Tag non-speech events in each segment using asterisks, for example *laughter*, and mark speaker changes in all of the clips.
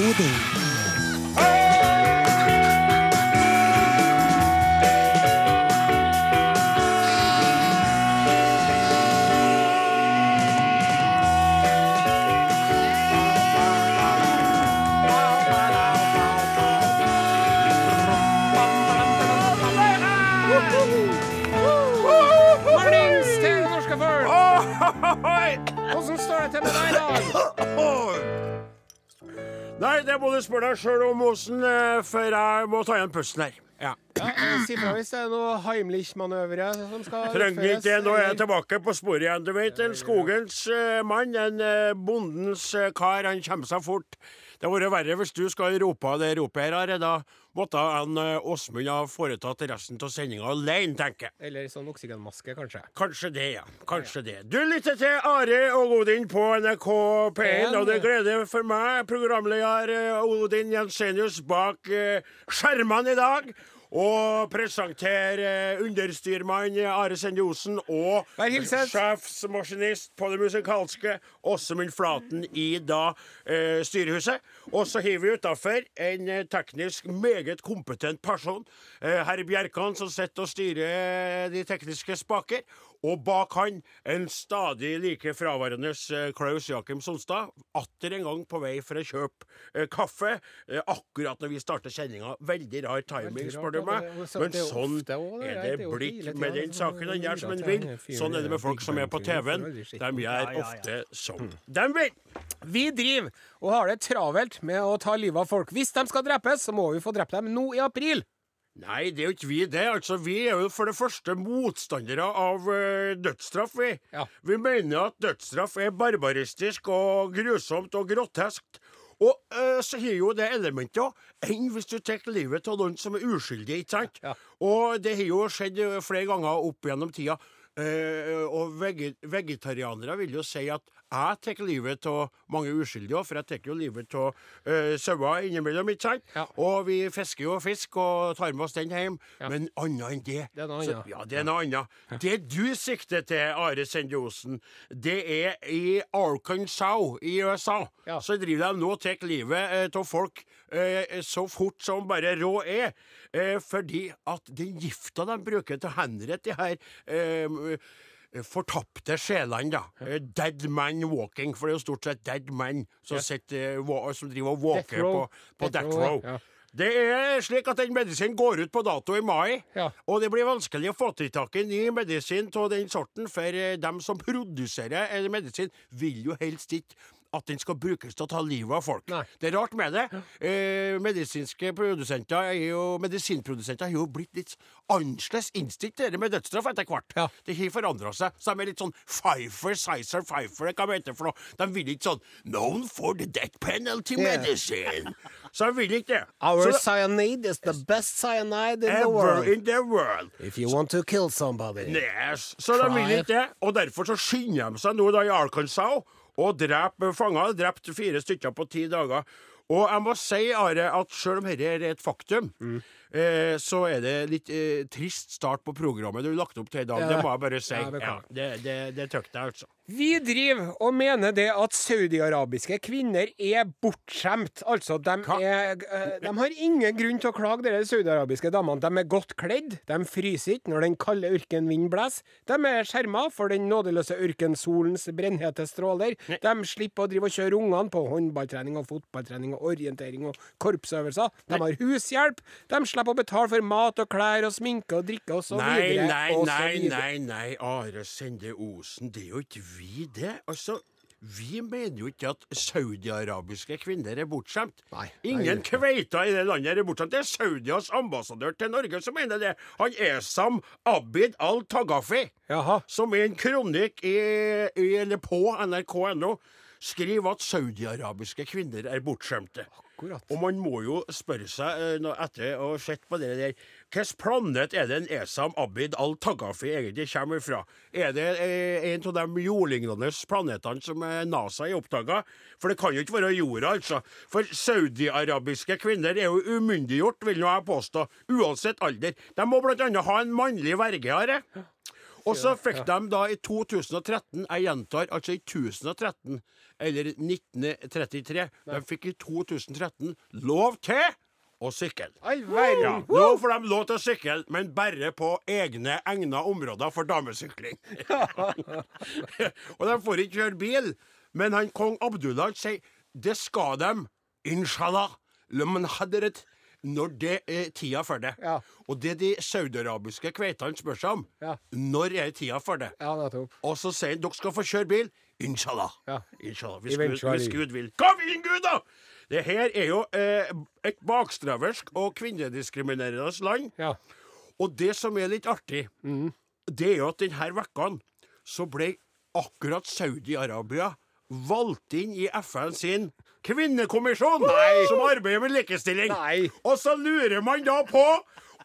Speaker 1: Odin.
Speaker 2: Deg
Speaker 3: sjøl om, Osen, eh, for jeg må ta igjen pusten her.
Speaker 2: Ja. ja Si fra hvis det er noe Heimlich-manøvre som skal
Speaker 3: Trenger ikke, nå er jeg tilbake på sporet igjen. Du vet, en skogens eh, mann, en eh, bondens eh, kar, han kommer seg fort. Det hadde vært verre hvis du skal rope det ropet her, Are. Da måtte han eh, Åsmund ha foretatt resten av sendinga alene, tenker jeg.
Speaker 2: Eller sånn oksygenmaske, kanskje.
Speaker 3: Kanskje det, ja. Kanskje det. Du lytter til Are og Odin på NRK P1, og det gleder for meg, programleder eh, Odin Jensenius, bak eh, skjermene i dag. Og presentere eh, understyrmann Are Sende Osen og sjefsmaskinist på det musikalske Åsemund Flaten i da eh, styrehuset. Og så hiver vi utafor en eh, teknisk meget kompetent person. Eh, herr Bjerkan som sitter og styrer de tekniske spaker. Og bak han en stadig like fraværende eh, Klaus Jakim Sonstad. Atter en gang på vei for å kjøpe eh, kaffe. Eh, akkurat når vi starter sendinga. Veldig rar timing, spør du meg. Men sånn er det blitt med den saken. Han gjør som han vil. Sånn er det med folk som er på TV-en. De gjør ofte som de vil.
Speaker 2: Vi driver og har det travelt med å ta livet av folk. Hvis de skal drepes, så må vi få drept dem nå i april.
Speaker 3: Nei, det er jo ikke vi det. Altså, Vi er jo for det første motstandere av uh, dødsstraff, vi.
Speaker 2: Ja.
Speaker 3: Vi mener at dødsstraff er barbaristisk og grusomt og groteskt. Og uh, så har jo det elementet òg. Enn hvis du tar livet av noen som er uskyldig, ikke sant?
Speaker 2: Ja.
Speaker 3: Og det har jo skjedd eh, flere ganger opp gjennom tida. Uh, og vege vegetarianere vil jo si at jeg tar livet av mange uskyldige for jeg tar jo livet av uh, sauer innimellom, ikke sant?
Speaker 2: Ja.
Speaker 3: Og vi fisker jo fisk og tar med oss den hjem,
Speaker 2: Ja.
Speaker 3: men annet enn det
Speaker 2: Det er noe annet.
Speaker 3: Ja, det er noe annet. Det du sikter til, Are Sendiosen, det er i Arkansas i USA.
Speaker 2: Ja.
Speaker 3: Så driver de nå og tar livet av folk uh, så fort som bare råd er. Eh, fordi at den gifta de bruker til å henrette de her eh, fortapte sjelene, da. Eh, Dead man walking, for det er jo stort sett dead man som, sitter, eh, som driver og walker på, på
Speaker 2: Death row, ja.
Speaker 3: Det er slik at den medisinen går ut på dato i mai,
Speaker 2: Ja.
Speaker 3: og det blir vanskelig å få til tak i ny medisin av den sorten, for eh, dem som produserer en medisin, vil jo helst ikke at den skal brukes til å ta livet av folk.
Speaker 2: Nei.
Speaker 3: Det er rart med det. Eh, medisinske produsenter er jo, medisinprodusenter har jo blitt litt annerledes innstilt til det med dødsstraff etter hvert.
Speaker 2: Ja.
Speaker 3: Det har forandra seg. Så de er litt sånn Pfeiffer, Sizer, Pfeiffer, hva de det for noe. De vil ikke sånn Known for the death penalty
Speaker 2: Yeah.
Speaker 3: medicine. Så de vil ikke det.
Speaker 2: Our
Speaker 3: Så
Speaker 2: cyanide is the best cyanide in the world.
Speaker 3: in the world.
Speaker 2: If you want to kill somebody.
Speaker 3: Yes. Så de vil ikke det. Og derfor så skynder de seg nå da i Arkansas og dreper fanger. Drept fire stykker på ti dager. Og jeg må si, Are, at selv om dette er et faktum,
Speaker 2: Mm.
Speaker 3: Eh, så er det litt eh, trist start på programmet du har lagt opp til i dag. Det må jeg bare si.
Speaker 2: Ja,
Speaker 3: Ja, det det, det tøkte jeg, altså.
Speaker 2: Vi driver og mener det at saudiarabiske kvinner er bortskjemt. Altså, de, er, eh, de har ingen grunn til å klage, de saudiarabiske damene. De er godt kledd, de fryser ikke når den kalde ørkenvinden blåser. De er skjerma for den nådeløse ørkensolens brennhete stråler. De slipper å drive og kjøre ungene på håndballtrening og fotballtrening og orientering og korpsøvelser. De har hushjelp. De slipper å betale for mat og klær og sminke og drikke og så
Speaker 3: Nei,
Speaker 2: videre.
Speaker 3: nei,
Speaker 2: og så
Speaker 3: nei,
Speaker 2: videre.
Speaker 3: nei, nei, Are Sende Osen, det er jo ikke vi det. Altså, vi mener jo ikke at saudiarabiske kvinner er bortskjemt. Ingen kveiter i det landet er bortskjemt. Det er Saudias ambassadør til Norge som mener det. Han Esam Abid al-Tagafi, som i en kronikk i, i, eller på nrk.no skriver at saudiarabiske kvinner er bortskjemte.
Speaker 2: Akkurat.
Speaker 3: Og man må jo spørre seg, eh, etter å ha sett på det der Hvilken planet er det en Esam Abid al-Tagafi egentlig kommer fra? Er det eh, en av de jordlignende planetene som eh, NASA har oppdaga? For det kan jo ikke være jorda, altså. For saudiarabiske kvinner er jo umyndiggjort, vil nå jeg påstå. Uansett alder. De må annet ha en mannlig verge, Are. Og så fikk de da i 2013, jeg gjentar, altså i 1013, eller 1933, de fikk i 2013 lov til å sykle. Ja, nå får de lov til å sykle, men bare på egne egna områder for damesykling. *laughs* og de får ikke kjøre bil. Men han kong Abdullah sier det skal de, inshallah, lemen hadret, når det er tida for det.
Speaker 2: Ja.
Speaker 3: Og det de saudiarabiske kveitene spør seg om,
Speaker 2: Ja.
Speaker 3: når er tida for det?
Speaker 2: Ja, nettopp.
Speaker 3: Og så sier han dere skal få kjøre bil. Inshallah.
Speaker 2: Ja.
Speaker 3: Inshallah. Hvis, Gud, hvis Gud vil. Kom inn, Gud, da?! Det her er jo eh, et bakstreversk og kvinnediskriminerende land.
Speaker 2: Ja.
Speaker 3: Og det som er litt artig, det er jo at denne vekkan så ble akkurat Saudi-Arabia valgt inn i FN sin kvinnekommisjon, Nei. som arbeider med likestilling.
Speaker 2: Nei.
Speaker 3: Og så lurer man da på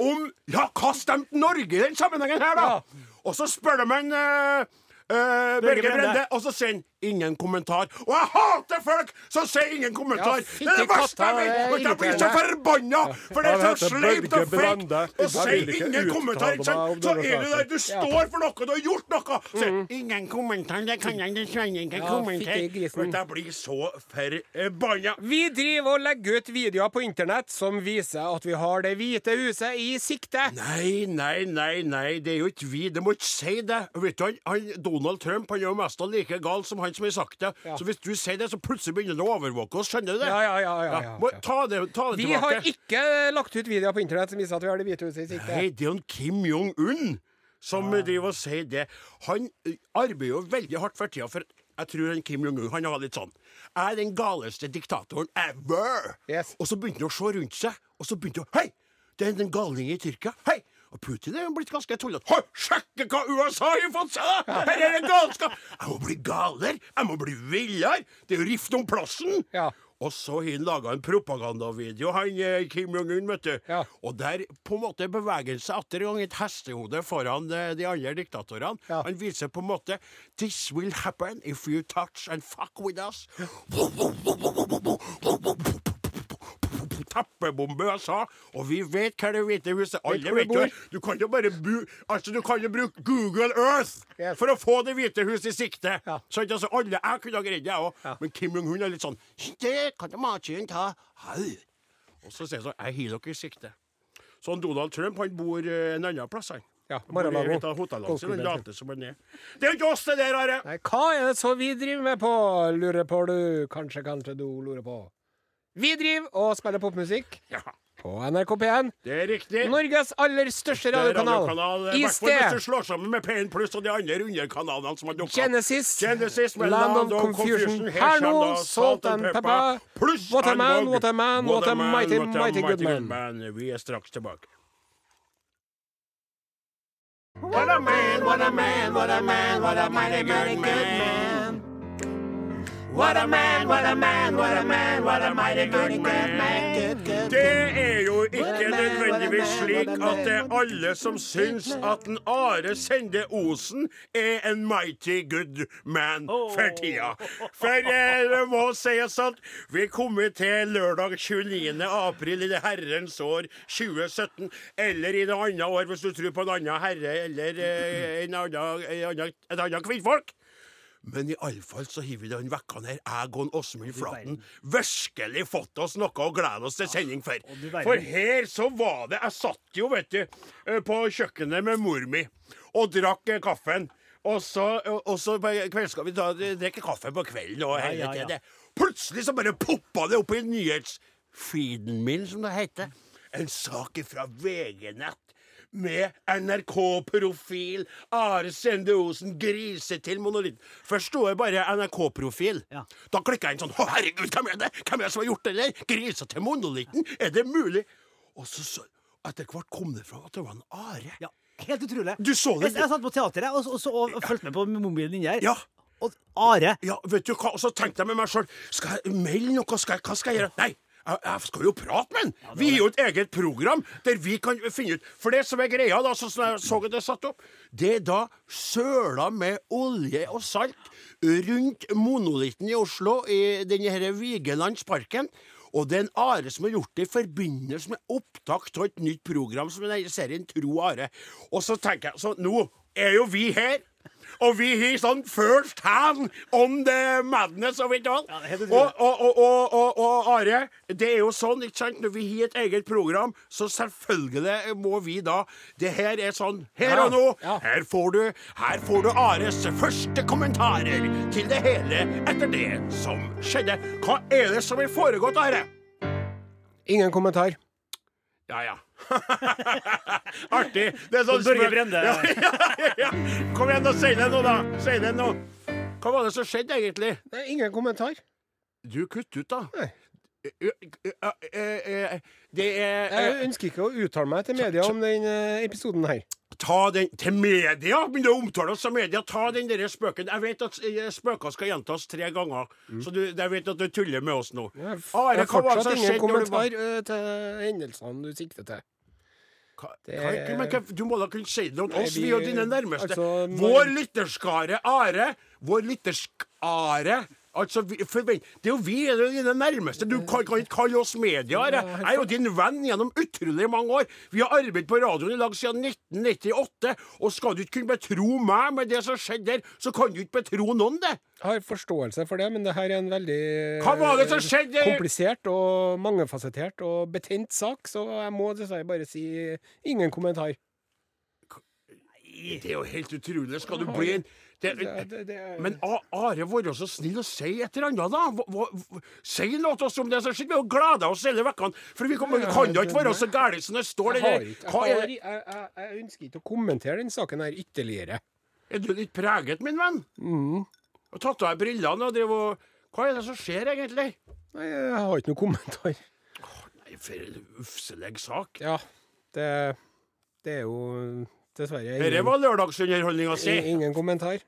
Speaker 3: om Ja, hva stemte Norge i den sammenhengen her, da? Ja. Og så spør man uh, uh, Børge
Speaker 1: Brende.
Speaker 3: Og så sier han ingen kommentar. Og jeg hater folk som sier ingen kommentar!
Speaker 2: Ja,
Speaker 3: det er det verste jeg vet! Og jeg blir så forbanna! For det er så sleipt og frekt å si ingen kommentar. ikke sant? Så er du der du står for noe, du har gjort noe! Så, ingen kommentar, det kan jeg dessverre ikke kommentere.
Speaker 2: grisen.
Speaker 3: Jeg blir så forbanna.
Speaker 2: Vi driver og legger ut videoer på internett som viser at vi har Det hvite huset i sikte.
Speaker 3: Nei, nei, nei, nei, det er jo ikke vi. Det må ikke si det. Vet du, han, Donald Trump han er jo mest like gal som han som har sagt det.
Speaker 2: Ja.
Speaker 3: Så hvis du sier det, så plutselig begynner han å overvåke oss. Skjønner du det?
Speaker 2: Ja, ja, ja.
Speaker 3: Må, ta det, ta det
Speaker 2: Vi
Speaker 3: tilbake.
Speaker 2: har ikke lagt ut videoer på internett som viser at vi har Det hvite huset i sikte.
Speaker 3: Nei, det er jo en Kim Jong-un som driver og sier det. Han arbeider jo veldig hardt for tida, for jeg tror han Kim Jong-un han var litt sånn Jeg er den galeste diktatoren ever!
Speaker 2: Yes.
Speaker 3: Og så begynte han å se rundt seg, og så begynte han Hei! Det er en galning i Tyrkia. Hei! Og Putin er jo blitt ganske tullete. Sjekke hva USA har fått seg! Her er det galskap! Jeg må bli galere! Jeg må bli villere! Det er jo rift om plassen!
Speaker 2: Ja.
Speaker 3: Og så har han laga en propagandavideo, han eh, Kim Jong-un, vet du.
Speaker 2: Ja.
Speaker 3: Og der på en måte beveger han seg atter en gang et hestehode foran eh, de andre diktatorene.
Speaker 2: Ja.
Speaker 3: Han viser på en måte This will happen if you touch and fuck with us. Teppebombe USA, og vi vet hva Det hvite huset Alle vet jo Du kan jo bare bu altså, du kan jo bruke Google Earth
Speaker 2: Yes.
Speaker 3: for å få Det hvite hus i sikte.
Speaker 2: Ja.
Speaker 3: Så altså, alle, Jeg kunne ha greid det, jeg òg. Men Kim Jong-un er litt sånn Det kan jo matchen ta. Hau. Og så sier han sånn Jeg har dere i sikte. Sånn Donald Trump han bor eh, en annen plass, han.
Speaker 2: Ja, Mar-a-Lago.
Speaker 3: Det er ikke oss, det der, Are!
Speaker 2: Hva er det så vi driver med på, lurer på du, kanskje, kanskje du lurer på. Vi driver og spiller popmusikk
Speaker 3: Ja,
Speaker 2: på NRK P1.
Speaker 3: det er riktig.
Speaker 2: Norges aller største radiokanal.
Speaker 3: eh,
Speaker 2: I
Speaker 3: sted hvis du slår sammen med P1 Pluss og de andre underkanalene som har dukka
Speaker 2: Genesis,
Speaker 3: Genesis med
Speaker 2: Land of Confusion. Her nå, Salt and Pepper.
Speaker 3: Pluss
Speaker 2: What a man, what a man, what a mighty, mighty good man.
Speaker 3: Vi er straks tilbake. What a man, what a man, what a man, what a mighty good man. What a man, what a man, what a man, what a mighty good man. Det er jo ikke nødvendigvis slik at det er alle som syns at en Are Sende Osen er en mighty good man for tida. For eh, det må sies at vi er kommet til lørdag 29. april i det herrens år 2017, eller i det andre år, hvis du tror på en annen herre eller eh, en annen, en annen, et annet kvinnfolk. Men iallfall så har vi den vekka her, jeg og Åsmund Flaten, virkelig fått oss noe å glede oss til sending for. For her så var det Jeg satt jo, vet du, eh, på kjøkkenet med mor mi og drakk eh, kaffen. Og så, og så på kveld skal vi drikker drikke kaffe på kvelden. Og
Speaker 1: Ja,
Speaker 3: hele
Speaker 1: ja, ja.
Speaker 3: Plutselig så bare poppa det opp i nyhetsfeeden min, som det heter. En sak fra VG-nett med NRK-profil. Are Sende Osen, grise til monolitt. Først sto det bare NRK-profil.
Speaker 1: Ja.
Speaker 3: Da klikka jeg inn sånn Å, herregud, hvem er det Hvem er det som har gjort det der? Grisa til monolitten? Er det mulig? Og så, så etter hvert kom det fram at det var en Are.
Speaker 1: Ja, helt utrolig.
Speaker 3: Du så det?
Speaker 1: Jeg, jeg satt på teateret og, og, og, og, fulgte med på mobilen inni her.
Speaker 3: Ja.
Speaker 1: Og Are
Speaker 3: Ja, vet du hva? Og så tenkte jeg med meg sjøl Skal jeg melde noe? Skal jeg, hva skal jeg gjøre? Nei! Jeg, jeg skal jo prate med han! Vi har jo et eget program der vi kan finne ut For det som er greia, da, sånn som jeg så det satt opp, det er da søla med olje og salt rundt monolitten i Oslo, i denne Vigelandsparken. Og det er en Are som har gjort det i forbindelse med opptak av et nytt program som er serien Tro Are. Og så tenker jeg så nå er jo vi her. Og vi har sånn first hand on the madness of it all.
Speaker 1: Ja,
Speaker 3: og, og, og, og, og, og Are, det er jo sånn, ikke sant, når vi har et eget program, så selvfølgelig må vi da Det her er sånn her
Speaker 2: Ja,
Speaker 3: og nå.
Speaker 2: ja.
Speaker 3: Her får du Her får du Ares første kommentarer til det hele etter det som skjedde. Hva er det som har foregått, Are?
Speaker 2: Ingen kommentar.
Speaker 3: Ja, ja. *laughs* Artig. *laughs* Det er sånn
Speaker 1: Børge Brende. *laughs*
Speaker 3: Ja, ja, ja. Kom igjen, da. Si det nå, da. Si det nå. Hva var det som skjedde, egentlig?
Speaker 2: Nei, ingen kommentar.
Speaker 3: Du kutt ut, da.
Speaker 2: Nei.
Speaker 3: Eh, eh, eh, Det er
Speaker 2: Jeg ønsker ikke å uttale meg til media om den episoden her.
Speaker 3: Ta den til media! Begynner å omtale oss som media. Ta den derre spøken. Jeg vet at eh, spøker skal gjentas tre ganger, så du, jeg vet at du tuller med oss nå.
Speaker 2: Jeg
Speaker 3: Are,
Speaker 2: jeg har fortsatt ingen
Speaker 3: kommentar du var-
Speaker 2: eh, til hendelsene du sikter til.
Speaker 3: Hva,
Speaker 2: Det-
Speaker 3: hva, du må da kunne si det om oss,
Speaker 2: vi-
Speaker 3: vi og dine nærmeste.
Speaker 2: altså, må-
Speaker 3: Vår lytterskare Are. Vår lytterskare. Altså, vi, forvent, det er jo vi, er dine nærmeste. Du kan, kan ikke kalle oss media. Jeg er jo din venn gjennom utrolig mange år. Vi har arbeidet på radioen i lag siden 1998. Og skal du ikke kunne betro meg med det som skjedde der, så kan du ikke betro noen det.
Speaker 2: Jeg har forståelse for det, men det her er en veldig
Speaker 3: skjedde?
Speaker 2: komplisert og mangefasettert og betent sak, så jeg må dessverre bare si ingen kommentar.
Speaker 3: Det er jo helt utrolig. Skal du bli en det,
Speaker 2: Det-
Speaker 3: Men Are, vær så snill og si et eller annet, da. Hva, hva, si noe til oss om det som skjer. Vi har gleda oss hele vekkene. For vi kommer, kan da ikke være så gærne som det står der. er,
Speaker 2: jeg, jeg ønsker ikke å kommentere den saken her ytterligere.
Speaker 3: er du litt preget, min venn?
Speaker 2: Mm.
Speaker 3: Og tatt av deg brillene og drev og Hva er det som skjer, egentlig?
Speaker 2: Nei, jeg har ikke noen kommentar.
Speaker 3: Nei, For en ufselig sak.
Speaker 2: Ja, det, det er jo dessverre
Speaker 3: Dette var lørdagsunderholdninga si.
Speaker 2: ingen kommentar.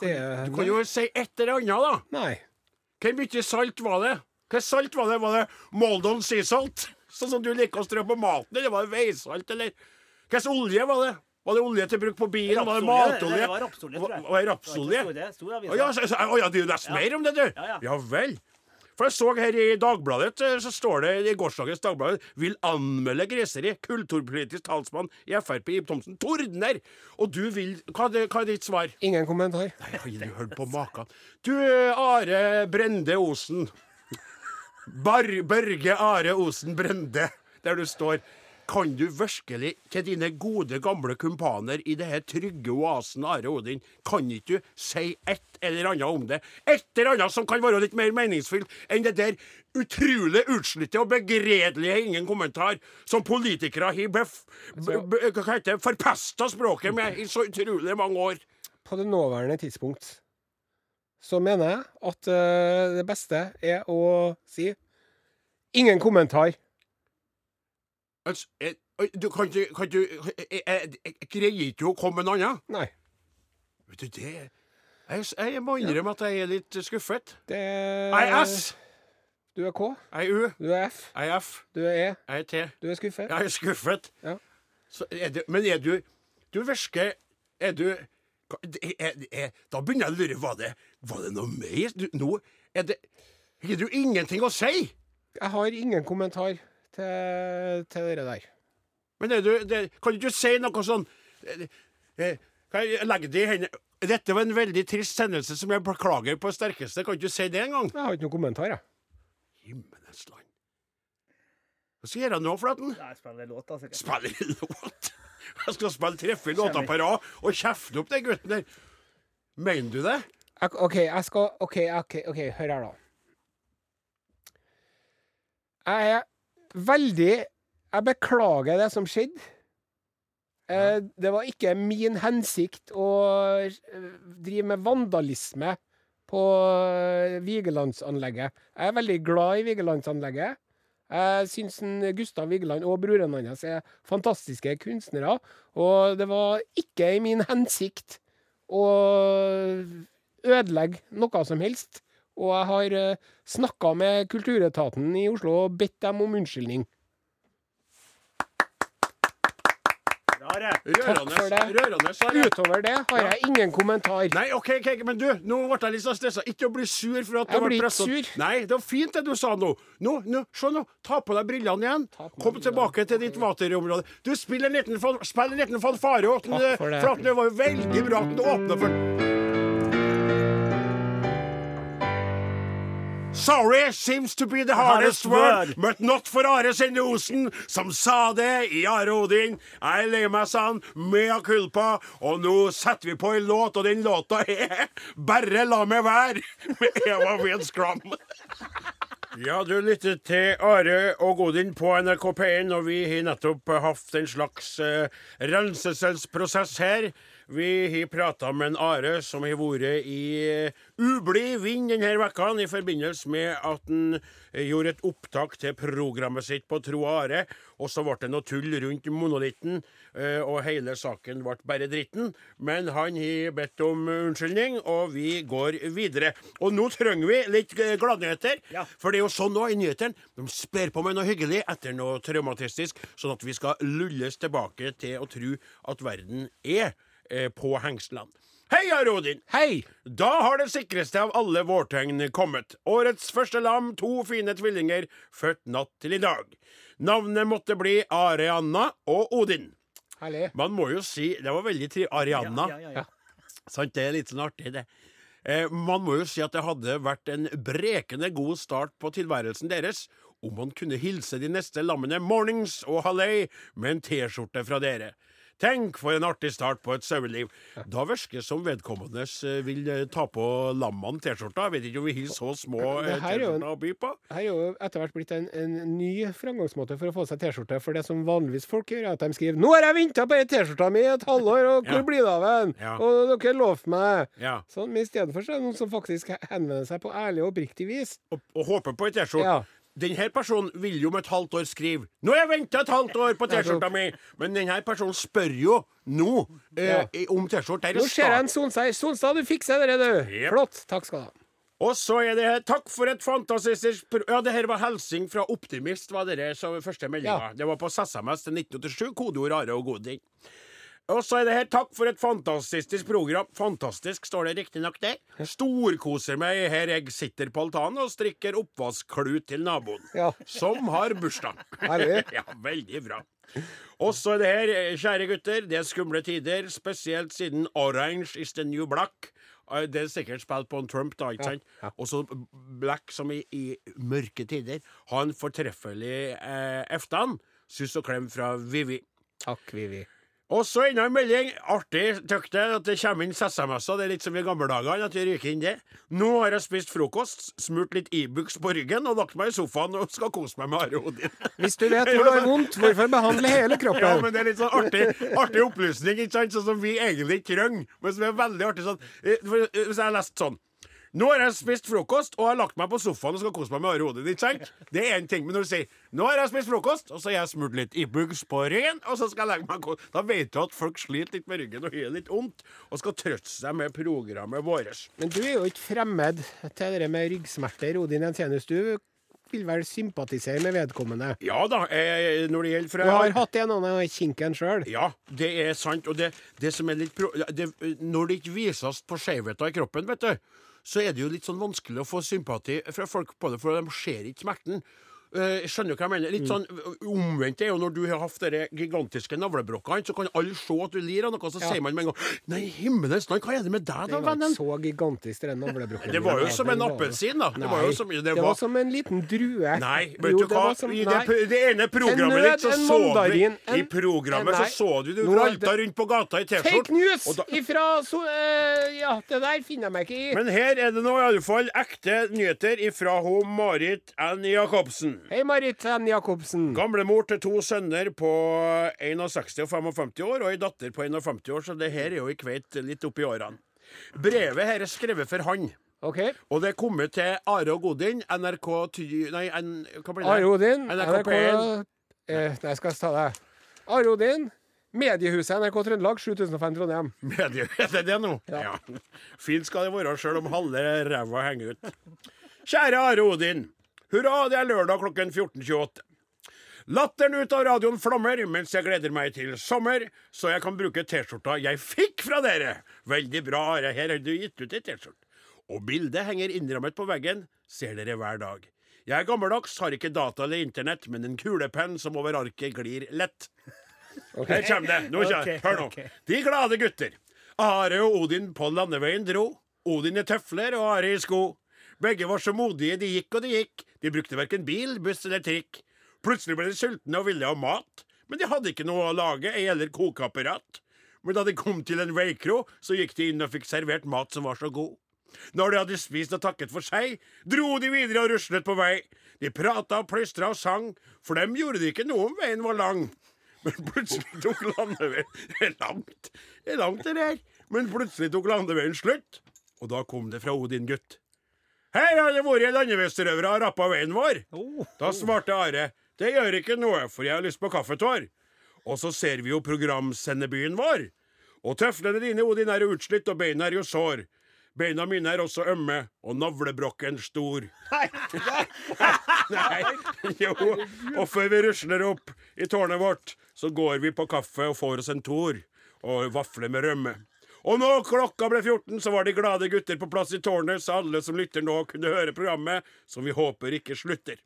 Speaker 2: Det er
Speaker 3: Du kan jo si et eller annet, da.
Speaker 2: Nei.
Speaker 3: Hvor mye salt var det? Hva salt var det? Var det Moldon sea salt? Sånn som du liker å strø på maten, eller var det veisalt, eller Hva slags olje var det? Var det olje til bruk på bilen? Var det matolje?
Speaker 1: Det var rapsolje, tror jeg.
Speaker 3: Var det rapsolje?
Speaker 1: Det
Speaker 3: Å ja, å ja, du leser mer om det, du?
Speaker 1: Ja, ja.
Speaker 3: vel. For jeg så her i Dagbladet, eh, så står det i gårsdagens Dagbladet vil anmelde griseri. Kulturpolitisk talsmann i Frp, Ib Thomsen, tordner! Og du vil Hva er, hva er ditt svar?
Speaker 2: Ingen kommentar.
Speaker 3: Nei, har du hørt på maken? Du, Are Brende Osen. Bar Børge Are Osen Brende, der du står. Kan du virkelig, til dine gode, gamle kumpaner i det her trygge oasen Are Odin, kan ikke du si et eller annet om det? Et eller annet som kan være litt mer meningsfylt enn det der utrolig utslitte og begredelige ingen kommentar som politikere har bef... det? Forpesta språket med i så utrolig mange år.
Speaker 2: På det nåværende tidspunkt så mener jeg at uh, det beste er å si ingen kommentar.
Speaker 3: Altså, eh, du kan ikke kan du, jeg, jeg, jeg greier ikke å komme med noe annet.
Speaker 2: Nei.
Speaker 3: Vet du det Jeg, jeg må innrømme at jeg er litt skuffet.
Speaker 2: Det
Speaker 3: Jeg er S,
Speaker 2: Du er K.
Speaker 3: jeg er U,
Speaker 2: Du er F.
Speaker 3: jeg er F,
Speaker 2: Du er E.
Speaker 3: jeg er T.
Speaker 2: Du er skuffet.
Speaker 3: Jeg er skuffet.
Speaker 2: Ja.
Speaker 3: Så er det, men er du Du virker Er du er, er, Da begynner jeg å lure. Var det, var det noe mer? Du, nå er det Har du ingenting å si?
Speaker 2: Jeg har ingen kommentar til, til det der.
Speaker 3: Men er du, det, kan du ikke si noe sånn eh, eh, Kan jeg legge det i hendene Dette var en veldig trist hendelse som jeg beklager på det sterkeste. Kan du ikke si det engang?
Speaker 2: Jeg har ikke noen kommentar, jeg.
Speaker 3: Himmelens land. Hva skal jeg gjøre nå, Flaten?
Speaker 1: Nei, spiller låt, da, sikkert.
Speaker 3: Spille låt? *laughs* Jeg skal spille treffe låter på rad og kjefte opp den gutten der. Mener du det?
Speaker 2: Jeg- OK, jeg skal OK, ok, ok, hør her, da. Jeg er veldig Jeg beklager det som skjedde. Ja. det var ikke min hensikt å eh, drive med vandalisme på eh, Vigelandsanlegget. Jeg er veldig glad i Vigelandsanlegget. Jeg syns Gustav Vigeland og broren hans er fantastiske kunstnere. Og det var ikke i min hensikt å ødelegge noe som helst. Og jeg har uh, snakka med Kulturetaten i Oslo og bedt dem om unnskyldning.
Speaker 3: Rørende. Rørende,
Speaker 2: Utover det har jeg ingen kommentar.
Speaker 3: Nei, OK, ok, men du, nå ble jeg litt så stressa. Ikke å bli sur for at du ble
Speaker 2: sur.
Speaker 3: Nei, det var fint det du sa nå. Nå, nå, Se nå. Ta på deg brillene igjen. Kom tilbake til ditt vaterområde. Du spill en liten fanfare.
Speaker 2: Takk for det.
Speaker 3: For at det var veldig bra at du åpna for Sorry seems to be the hardest
Speaker 1: Hardest
Speaker 3: word,
Speaker 1: word.
Speaker 3: but not for Are Sinde Osen, som sa det i Are Odin. Jeg er lei meg, sa han, mea culpa, og nå setter vi på en låt, og den låta er Bare la meg være, med Eva Wien Skram. Ja, du lytter til Are og Odin på NRK P1, og vi har nettopp hatt en slags uh, renselsesprosess her. Vi har prata med en Are som har vært i uh, ublid vind denne vekka i forbindelse med at han eh, gjorde et opptak til programmet sitt på Tro Are, og så ble det noe tull rundt monolitten, eh, og hele saken ble bare dritten. Men han har bedt om unnskyldning, og vi går videre. Og nå trenger vi litt eh, gladnyheter,
Speaker 1: Ja.
Speaker 3: for det er jo sånn nå i nyhetene. De sper på med noe hyggelig etter noe traumatistisk, sånn at vi skal lulles tilbake til å tro at verden er eh, på hengslene. Hei, Rodin!
Speaker 2: Hei!
Speaker 3: Da har det sikreste av alle vårtegn kommet. Årets første lam, to fine tvillinger, født natt til i dag. Navnet måtte bli Arianna og Odin.
Speaker 2: Herlig.
Speaker 3: Man må jo si Det var veldig trivelig. Arianna.
Speaker 1: Ja, ja, ja. *laughs*
Speaker 3: Sant, det er litt sånn artig, det. Eh, man må jo si at det hadde vært en brekende god start på tilværelsen deres om man kunne hilse de neste lammene mornings og halløy med en T-skjorte fra dere. Tenk for en artig start på et saueliv. Da virker det som vedkommende eh, vil eh, ta på lammene T-skjorta. Vet ikke om vi har så små eh,
Speaker 2: er
Speaker 3: T-skjorter å by på.
Speaker 2: Her er jo etter hvert blitt en, en ny framgangsmåte for å få seg T-skjorte. For det som vanligvis folk gjør, er at de skriver 'Nå har jeg venta på den T-skjorta mi i et halvår, og hvor
Speaker 3: Ja.
Speaker 2: blir det av den?'
Speaker 3: Ja.
Speaker 2: Og dere lovte meg
Speaker 3: Ja.
Speaker 2: Sånn, Men istedenfor så er det noen som faktisk henvender seg på ærlig og oppriktig vis.
Speaker 3: og, og håper på en T-skjorte.
Speaker 2: Ja.
Speaker 3: Denne personen vil jo om et halvt år skrive 'Nå har jeg venta et halvt år på T-skjorta mi!' Men denne personen spør jo nå eh, om T-skjorte.
Speaker 2: Nå ser jeg en Sonstad. Sonstad, du fikser det, du.
Speaker 3: Yep.
Speaker 2: Flott. Takk skal du ha.
Speaker 3: Og så er det her Takk for et fantastisk Ja, det her var hilsing fra Optimist, var det som første meldinga.
Speaker 2: Ja.
Speaker 3: Det var på SMS til 1987, kodeord Are og Godin. Og så er det her Takk for et fantastisk program. Fantastisk, står det riktignok der. Storkoser meg her jeg sitter på altanen og strikker oppvaskklut til naboen.
Speaker 2: Ja.
Speaker 3: Som har bursdag. *laughs* Ja, veldig bra. Og så er det her, kjære gutter, det er skumle tider, spesielt siden Orange is the new black. Eh, Det er sikkert spilt på en Trump, da, ikke sant?
Speaker 2: ja.
Speaker 3: Og så Black som i, i mørke tider. har en fortreffelig eh, eftan. Suss og klem fra Vivi.
Speaker 2: Takk, Vivi.
Speaker 3: Og så enda en melding. Artig, tykk det, at det kommer inn SMS-er. Det er litt som i gamle dager, at vi ryker inn det. Nå har jeg spist frokost, smurt litt Ibux på ryggen og lagt meg i sofaen og skal kose meg med Are Odin.
Speaker 2: Hvis du vet hvor det er vondt, hvorfor behandle hele kroppen?
Speaker 3: Ja, men det er litt sånn artig, artig opplysning, ikke sant? Sånn som vi egentlig ikke trenger. Men som er veldig artig sånn eh, eh, Hvis jeg har lest sånn nå har jeg spist frokost og har lagt meg på sofaen og skal kose meg med Odin. ikke sant? Det er én ting. Men når du sier 'Nå har jeg spist frokost', og så har jeg smurt litt Ibux på ryggen, og så skal jeg legge meg og Da vet du at folk sliter litt med ryggen og har litt vondt, og skal trøste seg med programmet vårt.
Speaker 2: Men du er jo ikke fremmed til det med ryggsmerter, Odin Jensenius. Du vil vel sympatisere med vedkommende.
Speaker 3: Ja da, eh, når det gjelder fra
Speaker 2: Du har hatt en annen kinken sjøl.
Speaker 3: Ja, det er sant. Og det, det som er litt pro det, Når det ikke vises på skjevheter i kroppen, vet du, så er det jo litt sånn vanskelig å få sympati fra folk på det, for de ser ikke smerten. Jeg skjønner hva jeg mener. Litt sånn eh, Omvendt er jo når du har hatt de gigantiske navlebrokkene, så kan alle se at du lir av noe, så
Speaker 2: Ja.
Speaker 3: sier man med en gang Nei, himmelens land, hva er det med deg,
Speaker 2: Det var
Speaker 3: vennen?
Speaker 2: ikke så gigantisk, den navlebrokken.
Speaker 3: Det var jo som en appelsin, da. Det var som,
Speaker 2: det var som en liten drue.
Speaker 3: Nei, vet du hva?
Speaker 2: som-
Speaker 3: I det, det ene programmet ditt så så du I programmet så så du du
Speaker 2: Nå er
Speaker 3: ralta rundt på gata i T-skjorte.
Speaker 2: Fake news
Speaker 3: da-
Speaker 2: ifra så, eh, Ja, det der finner jeg meg ikke i.
Speaker 3: Men her er det nå i alle fall ekte nyheter ifra hun Marit N. Jacobsen.
Speaker 2: Hei, Marit N. Jacobsen.
Speaker 3: Gamlemor til to sønner på 61 og 55 år, og ei datter på 51 år, så det her er jo i kveit litt oppi årene. Brevet her er skrevet for han.
Speaker 2: OK.
Speaker 3: Og det er kommet til Are og Godin, NRK ty... Nei, N, hva blir det?
Speaker 2: Are Odin.
Speaker 3: NRK P1.
Speaker 2: eh, Nei, jeg skal ta det. Are Odin. Mediehuset NRK Trøndelag, 7005 Trondheim.
Speaker 3: Medie, *laughs* er det nå?
Speaker 2: Ja.
Speaker 3: Ja. Fint skal det være, sjøl om halve ræva henger ut. Kjære Are Odin. Hurra, det er lørdag klokken 14.28. Latteren ut av radioen flommer mens jeg gleder meg til sommer, så jeg kan bruke T-skjorta jeg fikk fra dere. Veldig bra, Are. Her har du gitt ut ei T-skjorte. Og bildet henger innrammet på veggen, ser dere hver dag. Jeg er gammeldags, har ikke data eller internett, men en kulepenn som over arket glir lett. Her kommer det. Nå.
Speaker 1: Ok,
Speaker 3: Hør nå. De glade gutter. Are og Odin på landeveien dro. Odin i tøfler og Are i sko. Begge var så modige, de gikk og de gikk. De brukte verken bil, buss eller trikk. Plutselig ble de sultne og ville ha mat, men de hadde ikke noe å lage, ei heller kokeapparat. Men da de kom til en veikro, så gikk de inn og fikk servert mat som var så god. Når de hadde spist og takket for seg, dro de videre og ruslet på vei. De prata og plystra og sang, for dem gjorde det ikke noe om veien var lang. Men plutselig tok landeveien *laughs* Det er langt, det er langt det der. Men plutselig tok landeveien slutt, og da kom det fra Odin gutt. Her har det vært landeveisrøvere og rappa veien vår. Da svarte Are, det gjør ikke noe, for jeg har lyst på kaffetår. Og så ser vi jo programsendebyen vår. Og tøflene dine, Odin, er jo utslitt, og beina er jo sår. Beina mine er også ømme, og navlebrokken stor. Nei, jo. Og før vi rusler opp i tårnet vårt, så går vi på kaffe og får oss en tor og vafler med rømme. Og når klokka ble 14, så var de glade gutter på plass i tårnet, så alle som lytter nå, kunne høre programmet, som vi håper ikke slutter.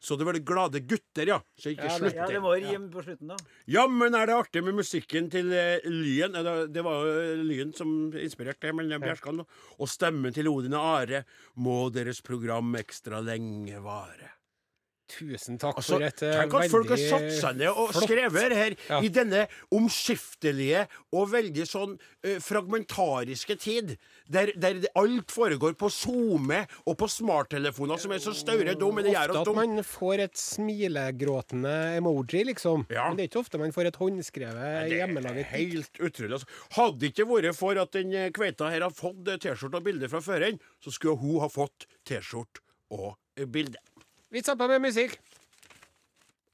Speaker 3: Så det var de glade gutter, ja. Så ikke
Speaker 1: Ja, det-
Speaker 3: slutter.
Speaker 1: ja, det må rim på slutten, da.
Speaker 3: Jammen er det artig med musikken til Lyen? Eh, Det det var jo eh, som inspirerte Melina Bjerskan. Og stemmen til Odin og Are. Må deres program ekstra lenge vare.
Speaker 2: Tusen takk
Speaker 3: Altså,
Speaker 2: for et eh,
Speaker 3: tenk at folk har satt seg ned og
Speaker 2: flott.
Speaker 3: skrevet her
Speaker 2: Ja.
Speaker 3: i denne omskiftelige og veldig sånn uh, fragmentariske tid, der, der alt foregår på SoMe og på smarttelefoner som er så staure gjør
Speaker 2: Ofte at man får et smilegråtende emoji, liksom.
Speaker 3: Ja.
Speaker 2: Men det er ikke ofte man får et håndskrevet, hjemmelaget
Speaker 3: helt utrolig. Altså. Hadde det ikke vært for at den eh, kveita her har fått T-skjorte og bilde fra føreren, så skulle hun ha fått T-skjorte og bilde.
Speaker 2: Vi zapper med musikk.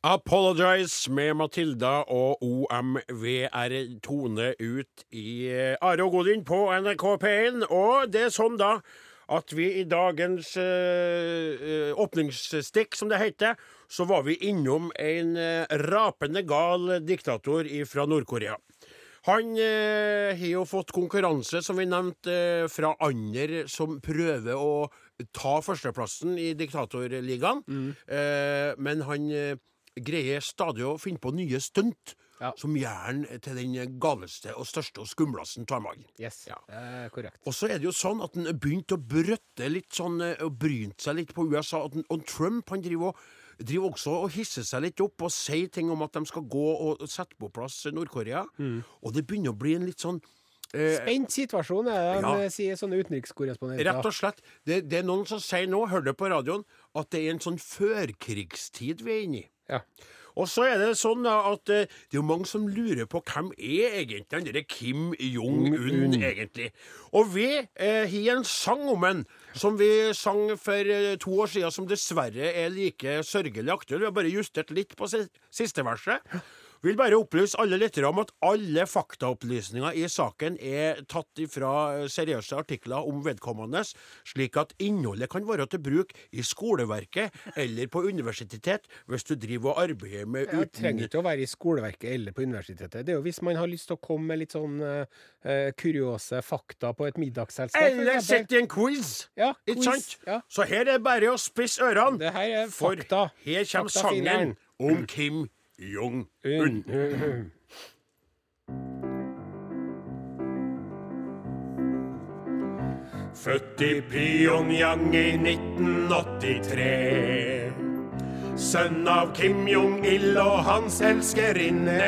Speaker 3: Apologize med Matilda og OMVR Tone ut i eh, Are og Godin på NRK P1. Og det er sånn da at vi i dagens eh, åpningsstikk, som det heter, så var vi innom en rapende gal diktator fra Nord-Korea. Han har jo fått konkurranse, som vi nevnte, eh, fra andre som prøver å ta førsteplassen i diktatorligaen. Eh, men han eh, greier stadig å finne på nye stunt
Speaker 2: Ja.
Speaker 3: som gjør han til den galeste og største og skumleste tar man.
Speaker 2: Yes,
Speaker 3: Ja.
Speaker 2: er korrekt.
Speaker 3: Og så er det jo sånn at han begynte å brøtte litt sånn, eh, og brynt seg litt på USA. At den, og Trump han driver, og, driver også og hisser seg litt opp og sier ting om at de skal gå og sette på plass Nord-Korea. Og det begynner å bli en litt sånn eh,
Speaker 2: Spent situasjon er det
Speaker 3: Ja.
Speaker 2: de sier sånne utenrikskorrespondenter.
Speaker 3: Rett og slett. Det, det er noen som sier nå, hør det på radioen, at det er en sånn førkrigstid vi er inne i.
Speaker 2: Ja.
Speaker 3: Og så er det sånn at eh, det er jo mange som lurer på hvem er egentlig han derre Kim Jong-un egentlig. Og vi eh, har en sang om en som vi sang for eh, to år siden, som dessverre er like sørgelig aktuell. Vi har bare justert litt på siste verset. Vil bare opplyse alle lyttere om at alle faktaopplysninger i saken er tatt fra seriøse artikler om vedkommende, slik at innholdet kan være til bruk i skoleverket eller på universitetet hvis du driver og arbeider med
Speaker 2: Jeg
Speaker 3: uten
Speaker 2: trenger ikke å være i skoleverket eller på universitetet. Det er jo hvis man har lyst til å komme med litt sånn eh, eh, kuriose fakta på et middagsselskap.
Speaker 3: Eller sitte i en quiz!
Speaker 2: Ja,
Speaker 3: Ikke
Speaker 2: quiz,
Speaker 3: sant?
Speaker 2: ja.
Speaker 3: Så her er det bare å spisse ørene.
Speaker 2: Det her er
Speaker 3: For her kommer sangen om Kim Jong-un. Født i Pyongyang i 1983. Sønn av Kim Jong-il og hans elskerinne.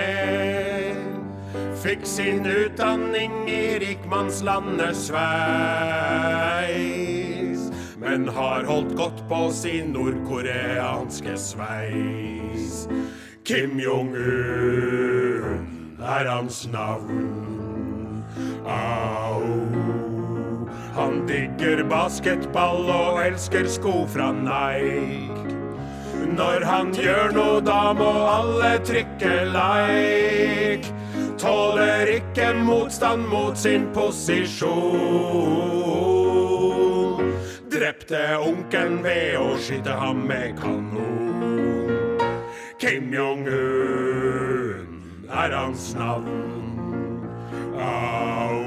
Speaker 3: Fikk sin utdanning i rikmannslandet Sveis. Men har holdt godt på sin nordkoreanske sveis. Kim Jong-un er hans navn. Au. Han digger basketball og elsker sko fra Nike. Når han gjør noe, da må alle trykke like. Tåler ikke motstand mot sin posisjon. Drepte onkelen ved å skyte ham med kanon. Kim Jong-un er hans navn. Au.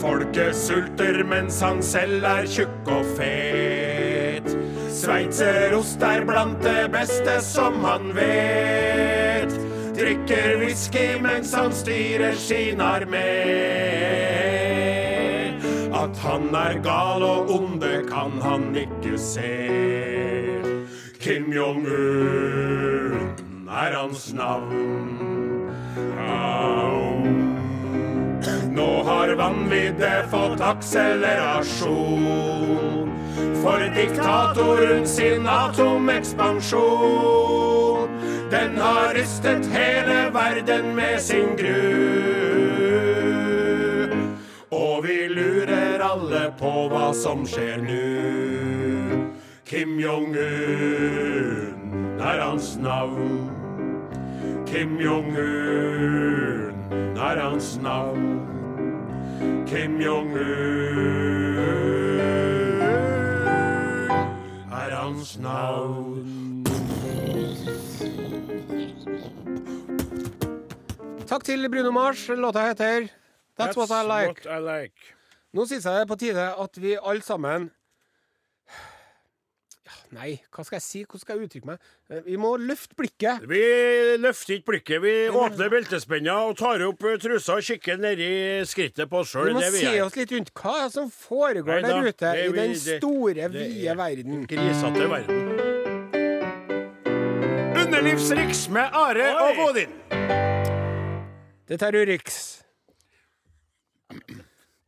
Speaker 3: Folket sulter mens han selv er tjukk og fet. Sveitserost er blant det beste som han vet. Drikker whisky mens han styrer sin armé. At han er gal og onde kan han ikke se. Kim Jong-un er hans navn. Au. Nå har vanviddet fått akselerasjon. For diktatoren sin atomekspansjon. Den har rystet hele verden med sin gru. Og vi lurer alle på hva som skjer nu. Kim Jong-un er hans navn. Kim Jong-un er hans navn. Kim Jong-un er hans navn.
Speaker 2: Takk til Bruno Mars. Låta heter That's, What I Like.
Speaker 3: What I like.
Speaker 2: Nå syns jeg det er på tide at vi alle sammen Nei, hva skal jeg si? Hvordan skal jeg uttrykke meg? Eh, Vi må løfte blikket.
Speaker 3: Vi løfter ikke blikket. Vi åpner beltespenna og tar opp eh, trusa og kikker nedi skrittet på oss
Speaker 2: Vi
Speaker 3: må
Speaker 2: må se oss litt rundt. Hva er det som foregår
Speaker 3: Neida,
Speaker 2: der ute
Speaker 3: det er
Speaker 2: i den
Speaker 3: det-
Speaker 2: store,
Speaker 3: det
Speaker 2: vide
Speaker 3: er-
Speaker 2: verden?
Speaker 3: Grisete verden. Underlivsriks med Are
Speaker 1: Oi.
Speaker 3: og Godin.
Speaker 2: Dette er Urix.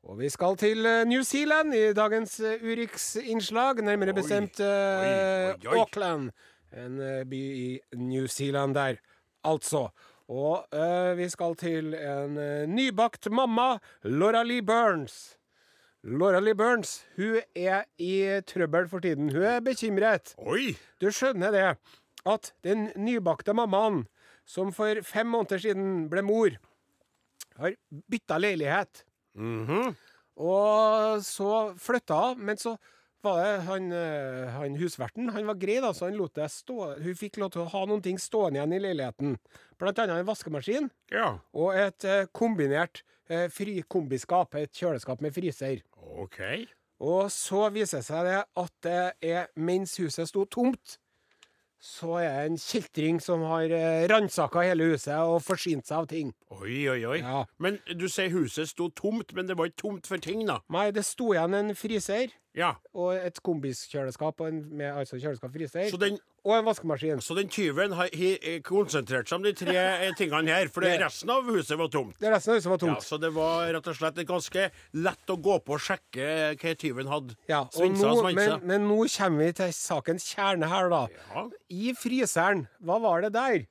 Speaker 2: Og vi skal til eh, New Zealand i dagens eh, Urix-innslag. Nærmere bestemt oi,
Speaker 3: oi, oi.
Speaker 2: Auckland. En eh, by i New Zealand der, altså. Og uh, vi skal til en eh, nybakt mamma, Laura Lee Burns. Laura Lee Burns hun er i trøbbel for tiden. Hun er bekymret.
Speaker 3: Oi!
Speaker 2: Du skjønner det, at den nybakte mammaen, som for fem måneder siden ble mor, har bytta leilighet.
Speaker 3: Mhm.
Speaker 2: Og så flytta hun, men så var det han, eh, han husverten. Han var grei, da, så han lot det stå Hun fikk lov til å ha noen ting stående igjen i leiligheten. Blant annet en vaskemaskin
Speaker 3: Ja,
Speaker 2: og et eh, kombinert eh, fri kombiskap, et kjøleskap med fryser.
Speaker 3: Okay.
Speaker 2: Og så viser det seg det at det er mens huset sto tomt, så er det en kjeltring som har eh, ransaka hele huset og forsynt seg av ting.
Speaker 3: Oi, oi, oi.
Speaker 2: Ja.
Speaker 3: Men du sier huset sto tomt, men det var ikke tomt for ting, da?
Speaker 2: Nei, det sto igjen en fryser
Speaker 3: Ja.
Speaker 2: og et kombiskjøleskap og en, med altså kjøleskap fryser.
Speaker 3: Så den,
Speaker 2: Og en vaskemaskin.
Speaker 3: så den tyven har konsentrert seg om de tre eh, tingene her, for det, resten av huset var tomt?
Speaker 2: Det resten av huset var
Speaker 3: Ja, så det var rett og slett ganske lett å gå på og sjekke hva tyven hadde.
Speaker 2: Ja, og
Speaker 3: Svinsa og
Speaker 2: men,
Speaker 3: svansa.
Speaker 2: men nå kommer vi til sakens kjerne her, da.
Speaker 3: Ja.
Speaker 2: I fryseren, hva var det der?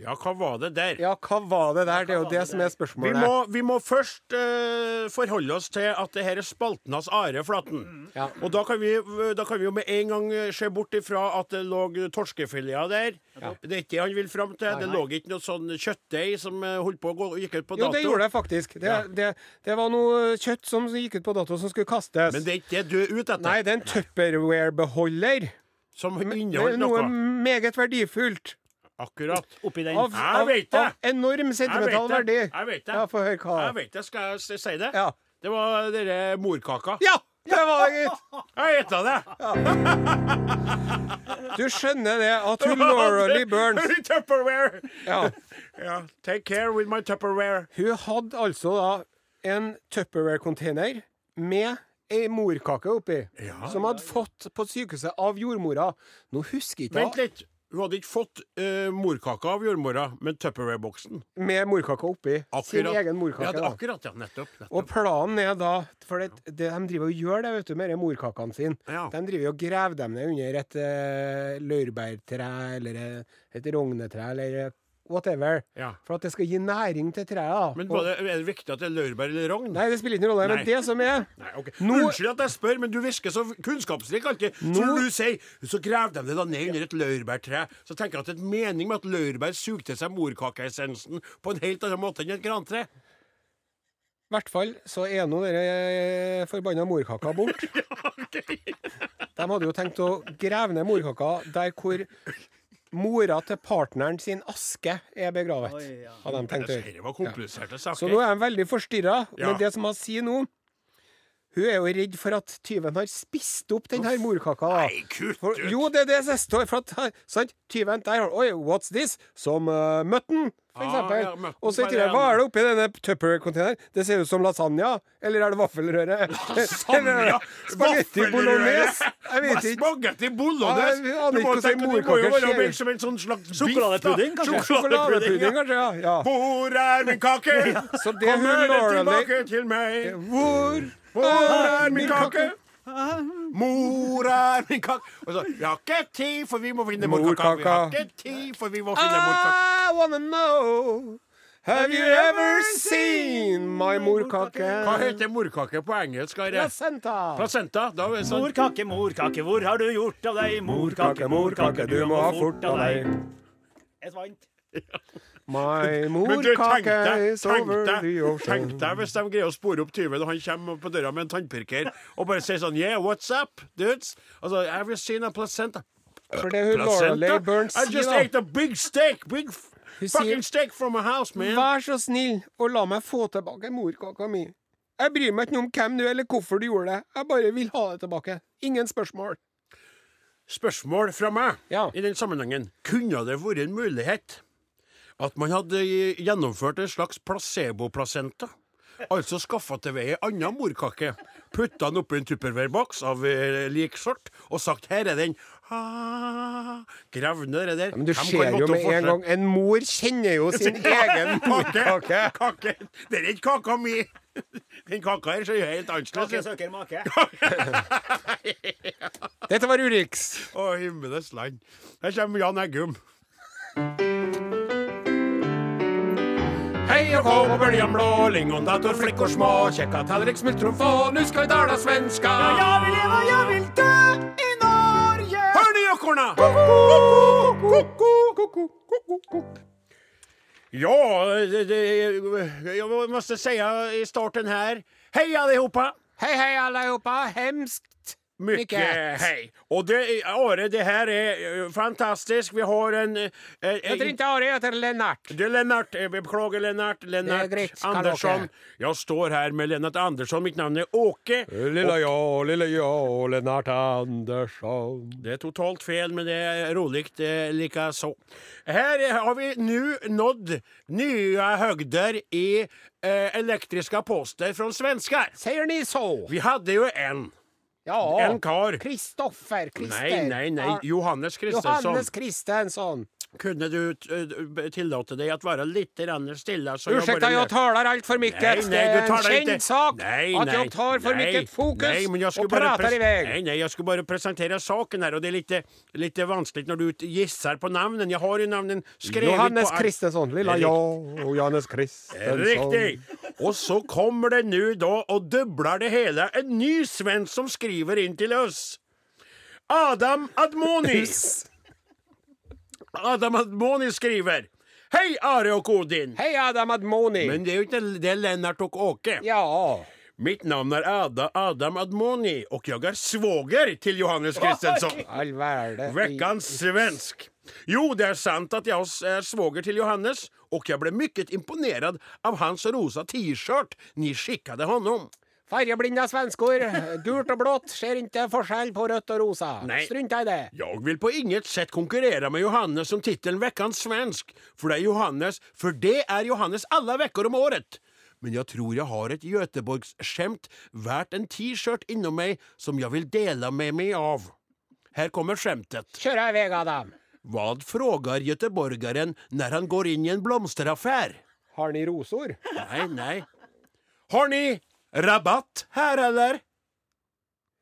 Speaker 3: Ja, hva var det der?
Speaker 2: Ja, hva var det der? Det er jo det som er
Speaker 3: Vi
Speaker 2: spørsmålet.
Speaker 3: må, vi må først uh, forholde oss til at det her er spalten hans Are Flaten.
Speaker 2: Ja.
Speaker 3: Og da kan, vi, da kan vi jo med en gang eh, se bort ifra at det lå torskefileter der. Det er ikke det han vil fram til. Det lå ikke noe sånn kjøttdeig som eh, holdt på å gå, gikk ut på
Speaker 2: Jo, det gjorde det faktisk. Det,
Speaker 3: Ja.
Speaker 2: det, det var noe kjøtt som gikk ut på dato som skulle kastes.
Speaker 3: Men det er ikke det du er ute etter.
Speaker 2: Nei, det er en Tupperware-beholder.
Speaker 3: Som inneholder
Speaker 2: Noe
Speaker 3: noe.
Speaker 2: meget verdifullt.
Speaker 3: Akkurat.
Speaker 1: Oppi den.
Speaker 2: Av,
Speaker 3: Jeg vet det.
Speaker 2: av enorm sentimental
Speaker 3: Jeg
Speaker 2: verdi.
Speaker 3: Jeg vet det.
Speaker 2: Ja, Få høre hva
Speaker 3: Jeg vet det, skal jeg si det?
Speaker 2: Ja.
Speaker 3: Det var dere morkaka.
Speaker 2: ja! Det var det, gitt! *laughs*
Speaker 3: Jeg gjetta det!
Speaker 2: Du skjønner det at hun *laughs* Laura Lee Burns *laughs*
Speaker 3: Tupperware.
Speaker 2: ja,
Speaker 3: Ja, take care with my Tupperware.
Speaker 2: Hun hadde altså da en Tupperware-container med ei morkake oppi,
Speaker 3: Ja.
Speaker 2: som hadde fått på sykehuset av jordmora. Nå husker ikke
Speaker 3: Vent
Speaker 2: jeg
Speaker 3: litt. Hun hadde ikke fått uh, morkaka av jordmora, men Tupperware-boksen.
Speaker 2: med morkaka oppi. Sin egen morkake.
Speaker 3: Ja, det- akkurat, ja. Nettopp. nettopp.
Speaker 2: Og planen er da For det, det, de driver og gjør det, vet du, med de morkakene sine.
Speaker 3: Ja.
Speaker 2: De driver og graver dem ned under et uh, laurbærtre eller eh, et rognetre eller eh, whatever.
Speaker 3: Ja.
Speaker 2: For at det skal gi næring til treet. da.
Speaker 3: Men både, er det viktig at det er laurbær eller rogn?
Speaker 2: Nei, det spiller ikke noen rolle.
Speaker 3: Nei.
Speaker 2: Men det som er
Speaker 3: Nei, ok.
Speaker 2: Nå-
Speaker 3: Unnskyld at jeg spør, men du virker så kunnskapsrik alltid.
Speaker 2: Nå-
Speaker 3: når du sier så graver de det da ned under et laurbærtre, så tenker jeg at det er en mening med at laurbær suger til seg morkakeessensen på en helt annen måte enn et grantre.
Speaker 2: I hvert fall så er nå dere forbanna morkaka bort. *laughs* De hadde jo tenkt å grave ned morkaka der hvor mora til partneren sin aske er begravet.
Speaker 4: Oi, ja.
Speaker 2: Hadde de tenkt å gjøre.
Speaker 3: Var kompliserte
Speaker 2: Så nå er de veldig forstyrra.
Speaker 3: Ja.
Speaker 2: Men det som han sier nå Hun er jo redd for at tyven har spist opp den her morkaka. da.
Speaker 3: Nei, kutt ut!
Speaker 2: jo, det er det som står. For at, sant? Tyven der har Oi, what's this? Som uh, mutton, for
Speaker 3: Ah,
Speaker 2: eksempel.
Speaker 3: ja,
Speaker 2: og så i tillegg, hva er det oppi denne Tupper-containeren? Det ser ut som lasagne. Eller er det vaffelrøre? *laughs* Lasagne? *laughs* Spagetti bolognese? Jeg vet ikke.
Speaker 3: Spagetti bolognese?
Speaker 2: Ja,
Speaker 3: Du må tenke, det må jo være mer som en sånn slags biff, da.
Speaker 4: Sjokoladepudding, kanskje?
Speaker 2: Sjokoladepudding,
Speaker 3: ja.
Speaker 2: kanskje? Ja. ja.
Speaker 3: Hvor er min kake? *laughs* Kommer det tilbake til meg?
Speaker 2: Hvor
Speaker 3: Hvor er min kake? Mor er min kake Og så Vi har ikke tid, for vi må finne morkaka. Vi har ikke tid, for vi må finne morkaka.
Speaker 2: I wanna know Have you ever seen my morkake?
Speaker 3: Hva heter morkake på engelsk? Are?
Speaker 2: Placenta.
Speaker 3: Placenta? Da er det sånn
Speaker 4: Morkake, morkake, hvor har du gjort av deg?
Speaker 2: Morkake, morkake, du må ha fort av deg.
Speaker 4: Jeg vant.
Speaker 2: My morkake is over the ocean.
Speaker 3: tenk deg hvis de greier å spore opp tyven, og han kommer på døra med en tannpirker og bare sier sånn Yeah, what's up, dudes? Altså, have you seen a placenta?
Speaker 2: For det hun Laura Leigh Burns
Speaker 3: I just ate a big steak. Big fucking steak from a house, man.
Speaker 2: Vær så snill og la meg få tilbake morkaka mi. Jeg bryr meg ikke om hvem du er eller hvorfor du gjorde det. Jeg bare vil ha det tilbake. Ingen spørsmål.
Speaker 3: Spørsmål fra meg
Speaker 2: Ja.
Speaker 3: i den sammenhengen. Kunne det vært en mulighet at man hadde gjennomført en slags placebo-placenta? Altså skaffa til vei ei anna morkake, putta den oppi en tupperware-boks av eh, lik sort, og sagt 'her er den'. Ah, Gravd ned det der.
Speaker 2: Men du
Speaker 3: De
Speaker 2: ser jo med en gang En mor kjenner jo *laughs* sin *laughs* egen *laughs* morkake.
Speaker 3: Kake. Det er ikke kaka mi. Den kaka her ser jo helt
Speaker 4: Kake
Speaker 3: annerledes ut.
Speaker 4: søker make.
Speaker 2: Dette var Urix.
Speaker 3: Å, himmelens land. Her kommer Jan Eggum. Hei og kå på bøljan blå, lingondator, flickor små, kjekka tallrik, smultron få, nu ska vi tala svenska.
Speaker 4: Jeg vil leve, jeg vil dø i Norge!
Speaker 3: Hör ni ekorna? Ja, det, det, jag måste säga i starten här. Hej allihopa!
Speaker 2: Hei, hei, allihopa. Hemskt
Speaker 3: Mycket
Speaker 2: hei.
Speaker 3: hej. Och det, Are, det här är eh, fantastiskt. Vi har en... eh,
Speaker 2: Jeg heter ikke Are, jeg heter Lennart.
Speaker 3: Det är Lennart, eh, vi beklagar Lennart, Lennart
Speaker 2: greit,
Speaker 3: Andersson.
Speaker 2: Jeg
Speaker 3: Jag står här med Lennart Andersson, mitt namn är Åke.
Speaker 2: Lilla jag, lilla jag, Lennart Andersson.
Speaker 3: Det är totalt fel, men det är roligt eh, lika så. Här har vi nu nådd nya högder i eh, elektriska poster från svenskar.
Speaker 2: Sier ni så?
Speaker 3: Vi hade ju en.
Speaker 2: Ja.
Speaker 3: En kar.
Speaker 2: Kristoffer
Speaker 3: Krister. Nei, nei,
Speaker 2: nei.
Speaker 3: Johannes Kristensson.
Speaker 2: Johannes Kristensson.
Speaker 3: Kunde du tillate deg å være litt
Speaker 2: stille?
Speaker 3: bara
Speaker 2: jag talar allt för det
Speaker 3: er
Speaker 2: en
Speaker 3: kjent
Speaker 2: sak
Speaker 3: at
Speaker 2: jeg tar
Speaker 3: for
Speaker 2: mye fokus
Speaker 3: nei, men jag skulle
Speaker 2: och
Speaker 3: bara
Speaker 2: pratar
Speaker 3: pres-
Speaker 2: iväg.
Speaker 3: Nej, nej, skulle bare presentere saken her, og det er litt, litt vanskelig når du gissar på navnet. Jeg har jo navnet skrevet
Speaker 2: Johannes
Speaker 3: på...
Speaker 2: Kristensson, lilla ja, Johannes Kristensson.
Speaker 3: Riktig. Og så kommer det nå, da, og dubler det hele, en ny svensk som skriver in til oss. Adam Admoni. Adam Admoni skriver. Hei, Are og Odin!
Speaker 2: Hei, Adam Admoni.
Speaker 3: Men det er jo ikke det Lennart og Åke.
Speaker 2: Ja.
Speaker 3: Mitt navn er Ada, Adam Admoni og jeg er svoger til Johannes Kristensson. Vekkans svensk. Jo, det er sant at jeg er svoger til Johannes og jeg ble mykket imponert av hans rosa t-shirt ni skikkade honom.
Speaker 2: Färgblinda svenskor. Gult og blått ser ikke forskjell på rødt og rosa.
Speaker 3: Nei.
Speaker 2: Strunta i det.
Speaker 3: Jeg vil på inget sett konkurrere med Johannes som tittelen Vekkans svensk. for det er Johannes, for det er Johannes alle vekker om året. Men jeg tror jeg har et Göteborgsskjemt verdt en t-shirt innom meg som jeg vil dele med meg av. Her kommer skjemtet.
Speaker 2: Kjør vega, Adam.
Speaker 3: Hva frågar göteborgeren når han går inn i en blomsteraffær?
Speaker 2: Har ni rosor?
Speaker 3: Nei, nei. Har ni rabatt her, eller?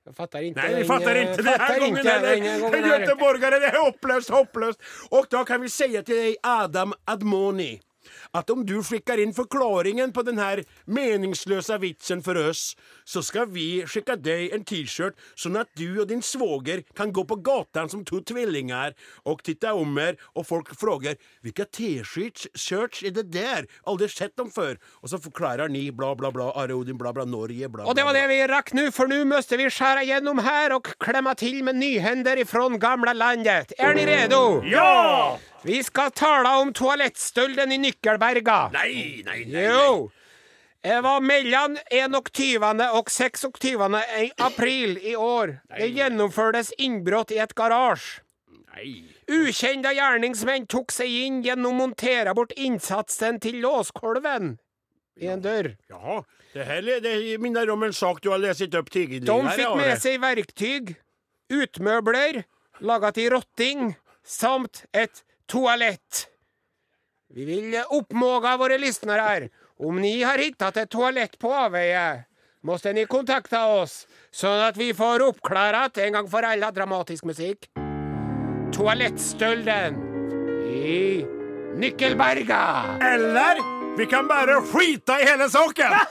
Speaker 2: Jeg fatter ikke
Speaker 3: Nei, vi
Speaker 2: fatter
Speaker 3: fattar inte den här
Speaker 2: fattar
Speaker 3: gången heller. Göteborgere, det er hopplöst, hopplöst. Og da kan vi si til deg, Adam Admoni. Att om du skickar inn förklaringen på den här meningslösa vitsen för oss så ska vi skicka dig en t-shirt så att du och din svåger kan gå på gatan som två tvillingar och titta om er och folk frågar vilka t-shirts shirts är det där? Aldrig sett dem før. Och så förklarar ni bla bla bla Are Odin bla bla Norge bla bla.
Speaker 2: Och det var det vi rakk nu, för nu måste vi skära igenom här och klämma till med nyhender ifrån gamla landet. Är ni redo?
Speaker 3: Ja!
Speaker 2: Vi ska tala om toalettstölden i Nyckelberga.
Speaker 3: Nei, nei, nei.
Speaker 2: Jo! Det var mellom 21 og 26 i april i år. Det gjennomførtes innbrudd i et garasje.
Speaker 3: nej.
Speaker 2: gjerningsmenn tok seg inn gjennom å montere montera bort innsatsen til låskolven i en dør.
Speaker 3: Jaha, det her, det minner om en sak du har lest opp tidligere.
Speaker 2: De
Speaker 3: fikk
Speaker 2: med seg verktyg, utmøbler laga i rotting samt et toalett. Vi vil oppmåga våre lyssnare här. Om ni har hittat ett toalett på avveie, måste ni kontakta oss sånn at vi får oppklarat en gang for alle dramatisk musikk. Toalettstölden i Nyckelberga.
Speaker 3: Eller vi kan bare skita i hele saken! *laughs*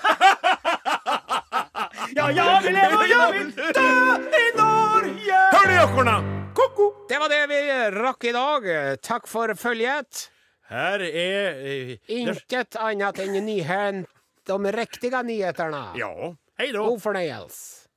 Speaker 4: Ja, ja, vi lever og ja, vi dø i Norge!
Speaker 3: Hør de jokkorna! Ko-ko!
Speaker 2: Det var det vi rakk i dag. Takk for följet.
Speaker 3: Här er Eh,
Speaker 2: Inget annet än nyhet, de riktige nyheterna.
Speaker 3: Ja, Hei da.
Speaker 2: God förnöjelse.